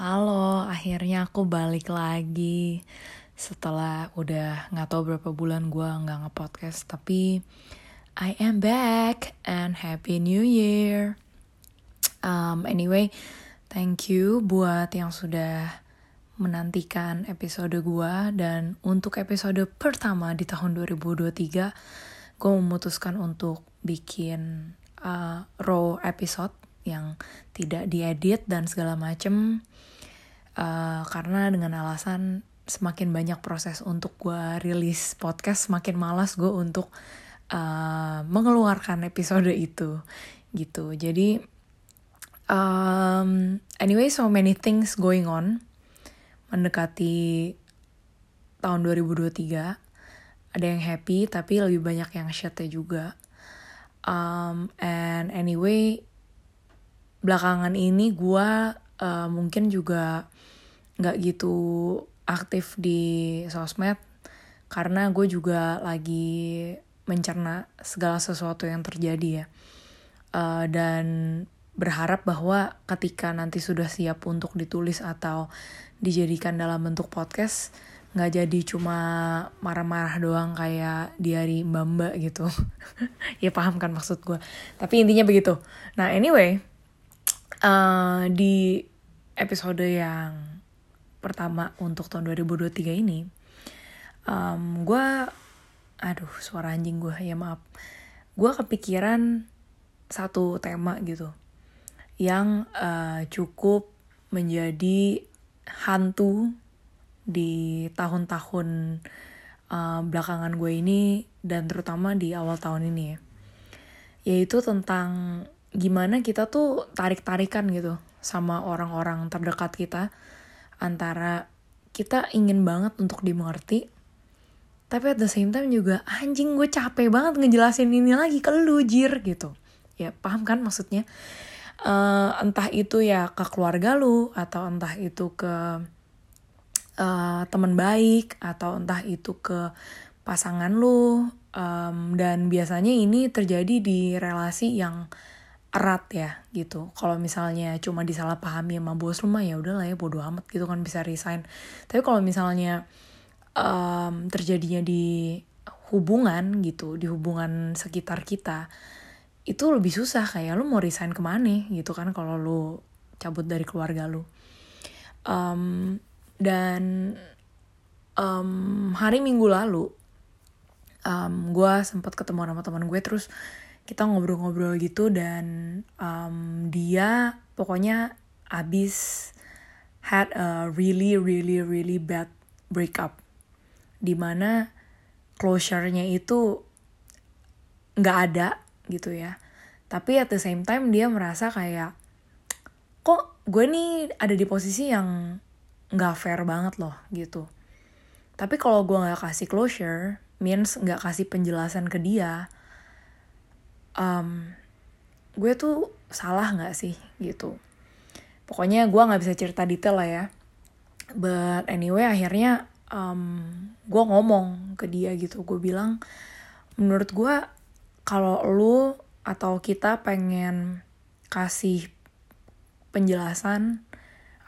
Halo, akhirnya aku balik lagi. Setelah udah nggak tahu berapa bulan gue nggak nge-podcast, tapi I am back and happy new year. Um, anyway, thank you buat yang sudah menantikan episode gue dan untuk episode pertama di tahun 2023 gue memutuskan untuk bikin uh, raw episode yang tidak diedit dan segala macem uh, karena dengan alasan semakin banyak proses untuk gue rilis podcast semakin malas gue untuk uh, mengeluarkan episode itu gitu. Jadi um, anyway so many things going on. Mendekati tahun 2023 ada yang happy tapi lebih banyak yang shitnya juga. Um, and anyway belakangan ini gue uh, mungkin juga nggak gitu aktif di sosmed karena gue juga lagi mencerna segala sesuatu yang terjadi ya. Uh, dan berharap bahwa ketika nanti sudah siap untuk ditulis atau dijadikan dalam bentuk podcast nggak jadi cuma marah-marah doang kayak diary mbak mbak gitu. Ya paham kan maksud gue tapi intinya begitu. Nah anyway uh, di episode yang pertama untuk tahun 2023 ini um, gue aduh suara anjing gue ya maaf. Gue kepikiran satu tema gitu yang uh, cukup menjadi hantu di tahun-tahun uh, belakangan gue ini dan terutama di awal tahun ini ya. Yaitu tentang gimana kita tuh tarik-tarikan gitu sama orang-orang terdekat kita antara kita ingin banget untuk dimengerti tapi at the same time juga anjing gue capek banget ngejelasin ini lagi ke lu jir gitu. Ya paham kan maksudnya? Uh, entah itu ya ke keluarga lu atau entah itu ke uh, teman baik atau entah itu ke pasangan lu um, dan biasanya ini terjadi di relasi yang erat ya gitu. Kalau misalnya cuma disalahpahami sama bos rumah ya udahlah ya bodo amat gitu kan bisa resign. Tapi kalau misalnya um, terjadinya di hubungan gitu, di hubungan sekitar kita itu lebih susah kayak lu mau resign ke mana gitu kan kalau lu cabut dari keluarga lu. Um, dan um, hari minggu lalu um, gue sempat ketemu sama teman gue terus kita ngobrol-ngobrol gitu dan um, dia pokoknya abis had a really really really bad breakup. Di mana closure-nya itu nggak ada gitu ya. Tapi at the same time dia merasa kayak kok gue nih ada di posisi yang nggak fair banget loh gitu. Tapi kalau gue nggak kasih closure means nggak kasih penjelasan ke dia um, gue tuh salah nggak sih gitu. Pokoknya gue nggak bisa cerita detail lah ya. But anyway akhirnya um, gue ngomong ke dia gitu. Gue bilang menurut gue kalau lu atau kita pengen kasih penjelasan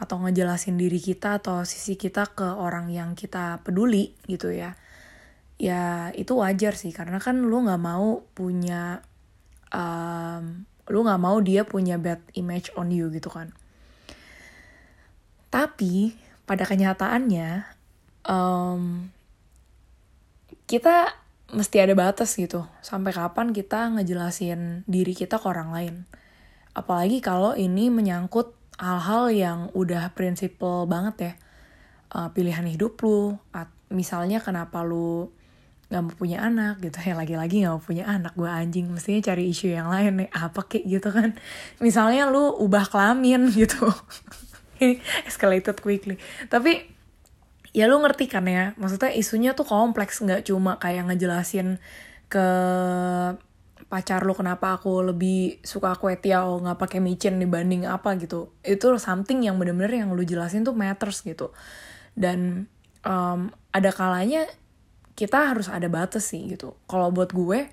atau ngejelasin diri kita atau sisi kita ke orang yang kita peduli gitu ya. Ya itu wajar sih. Karena kan lu nggak mau punya um, lu nggak mau dia punya bad image on you gitu kan. Tapi pada kenyataannya um, kita mesti ada batas gitu. Sampai kapan kita ngejelasin diri kita ke orang lain? Apalagi kalau ini menyangkut hal-hal yang udah prinsipal banget ya. Uh, pilihan hidup lu misalnya kenapa lu nggak mau punya anak gitu. Ya lagi-lagi nggak mau punya anak. Gue anjing mestinya cari isu yang lain nih. Apa kek gitu kan. Misalnya lu ubah kelamin gitu. Escalated quickly. Tapi ya lu ngerti kan ya. Maksudnya isunya tuh kompleks. Nggak cuma kayak ngejelasin ke pacar lu kenapa aku lebih suka kue tiao nggak pakai micin dibanding apa gitu. Itu something yang bener-bener yang lu jelasin tuh matters gitu. Dan um, ada kalanya kita harus ada batas sih gitu. Kalau buat gue,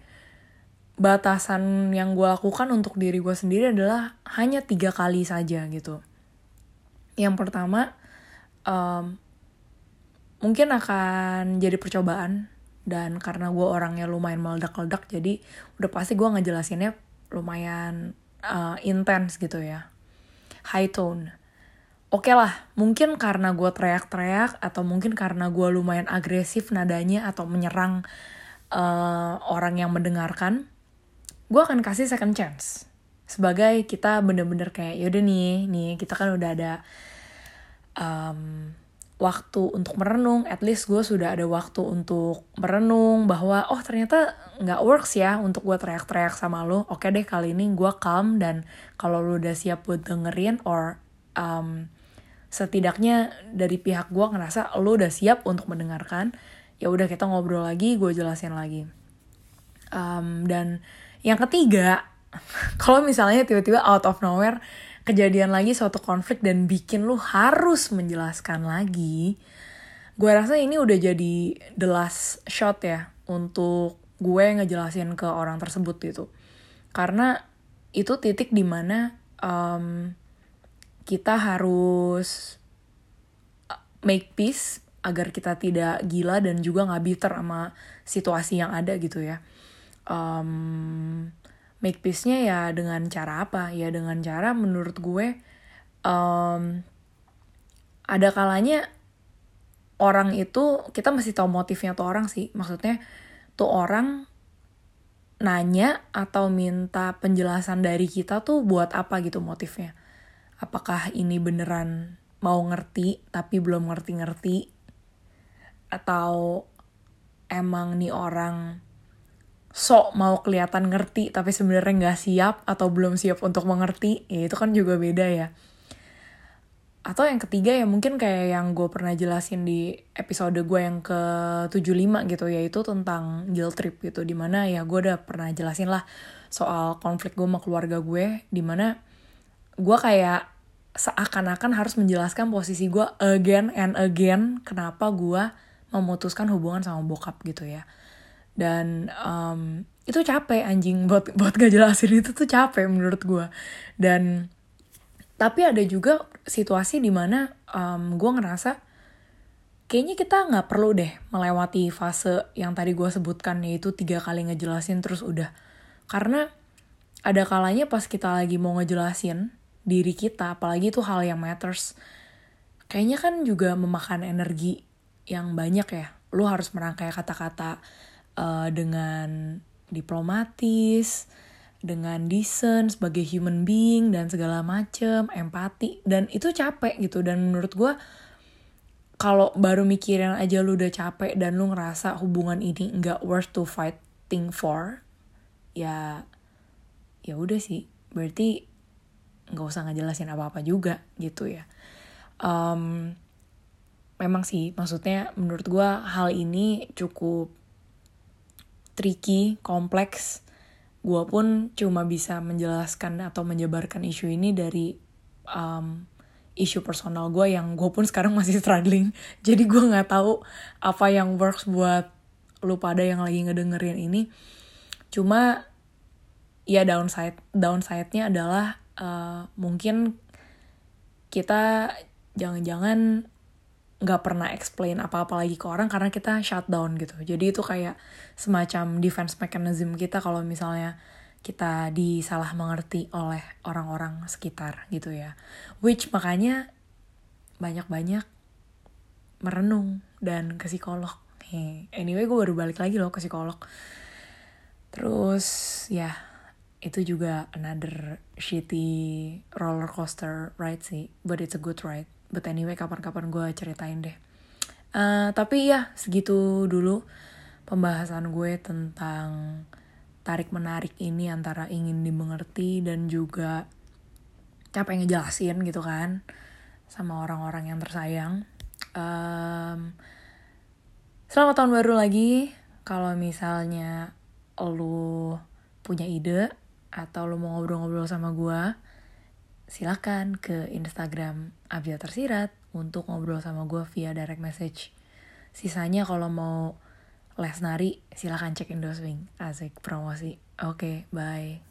batasan yang gue lakukan untuk diri gue sendiri adalah hanya tiga kali saja gitu. Yang pertama, um, mungkin akan jadi percobaan dan karena gue orangnya lumayan meledak-ledak jadi udah pasti gue ngejelasinnya lumayan uh, intens gitu ya high tone oke okay lah mungkin karena gue teriak-teriak atau mungkin karena gue lumayan agresif nadanya atau menyerang uh, orang yang mendengarkan gue akan kasih second chance sebagai kita bener-bener kayak yaudah nih nih kita kan udah ada um, waktu untuk merenung, at least gue sudah ada waktu untuk merenung bahwa oh ternyata nggak works ya untuk gue teriak-teriak sama lo. Oke deh kali ini gue calm dan kalau lo udah siap buat dengerin or um, setidaknya dari pihak gue ngerasa lo udah siap untuk mendengarkan, ya udah kita ngobrol lagi, gue jelasin lagi. Um, dan yang ketiga, kalau misalnya tiba-tiba out of nowhere kejadian lagi suatu konflik dan bikin lu harus menjelaskan lagi, gue rasa ini udah jadi the last shot ya untuk gue ngejelasin ke orang tersebut gitu. Karena itu titik di mana um, kita harus uh, make peace agar kita tidak gila dan juga nggak bitter sama situasi yang ada gitu ya. Um, make peace-nya ya dengan cara apa? Ya dengan cara menurut gue um, ada kalanya orang itu kita mesti tahu motifnya tuh orang sih. Maksudnya tuh orang nanya atau minta penjelasan dari kita tuh buat apa gitu motifnya. Apakah ini beneran mau ngerti tapi belum ngerti-ngerti? Atau emang nih orang sok mau kelihatan ngerti tapi sebenarnya nggak siap atau belum siap untuk mengerti? Ya itu kan juga beda ya. Atau yang ketiga ya mungkin kayak yang gue pernah jelasin di episode gue yang ke 75 gitu yaitu tentang guilt trip gitu. Di mana ya gue udah pernah jelasin lah soal konflik gue sama keluarga gue di mana gue kayak seakan-akan harus menjelaskan posisi gue again and again kenapa gue memutuskan hubungan sama bokap gitu ya. Dan um, itu capek anjing buat buat gak jelasin itu tuh capek menurut gue dan tapi ada juga situasi di mana um, gue ngerasa kayaknya kita nggak perlu deh melewati fase yang tadi gue sebutkan yaitu tiga kali ngejelasin terus udah. Karena ada kalanya pas kita lagi mau ngejelasin diri kita apalagi itu hal yang matters. Kayaknya kan juga memakan energi yang banyak ya. Lu harus merangkai kata-kata uh, dengan diplomatis, dengan decent sebagai human being dan segala macem, empati dan itu capek gitu. Dan menurut gue kalau baru mikirin aja lu udah capek dan lu ngerasa hubungan ini nggak worth to fighting for, ya ya udah sih. Berarti nggak usah ngejelasin apa-apa juga gitu ya. Um, memang sih maksudnya menurut gue hal ini cukup tricky, kompleks. Gue pun cuma bisa menjelaskan atau menjabarkan isu ini dari um, isu personal gue yang gue pun sekarang masih struggling. Jadi gue nggak tahu apa yang works buat lu pada yang lagi ngedengerin ini. Cuma ya downside downside-nya adalah uh, mungkin kita jangan-jangan nggak pernah explain apa-apa lagi ke orang karena kita shutdown gitu. Jadi itu kayak semacam defense mechanism kita kalau misalnya kita disalah mengerti oleh orang-orang sekitar gitu ya. Which makanya banyak-banyak merenung dan ke psikolog. Hey, anyway gue baru balik lagi loh ke psikolog. Terus ya itu juga another shitty roller coaster ride sih, but it's a good ride. But anyway kapan-kapan gue ceritain deh. Uh, tapi ya segitu dulu pembahasan gue tentang tarik menarik ini antara ingin dimengerti dan juga capek ngejelasin gitu kan sama orang-orang yang tersayang. Um, selamat tahun baru lagi. Kalau misalnya lu punya ide atau lu mau ngobrol-ngobrol sama gue silakan ke Instagram Abia Tersirat untuk ngobrol sama gue via direct message. Sisanya kalau mau les nari, silakan cek Indoswing. Asik promosi. Oke, okay, bye.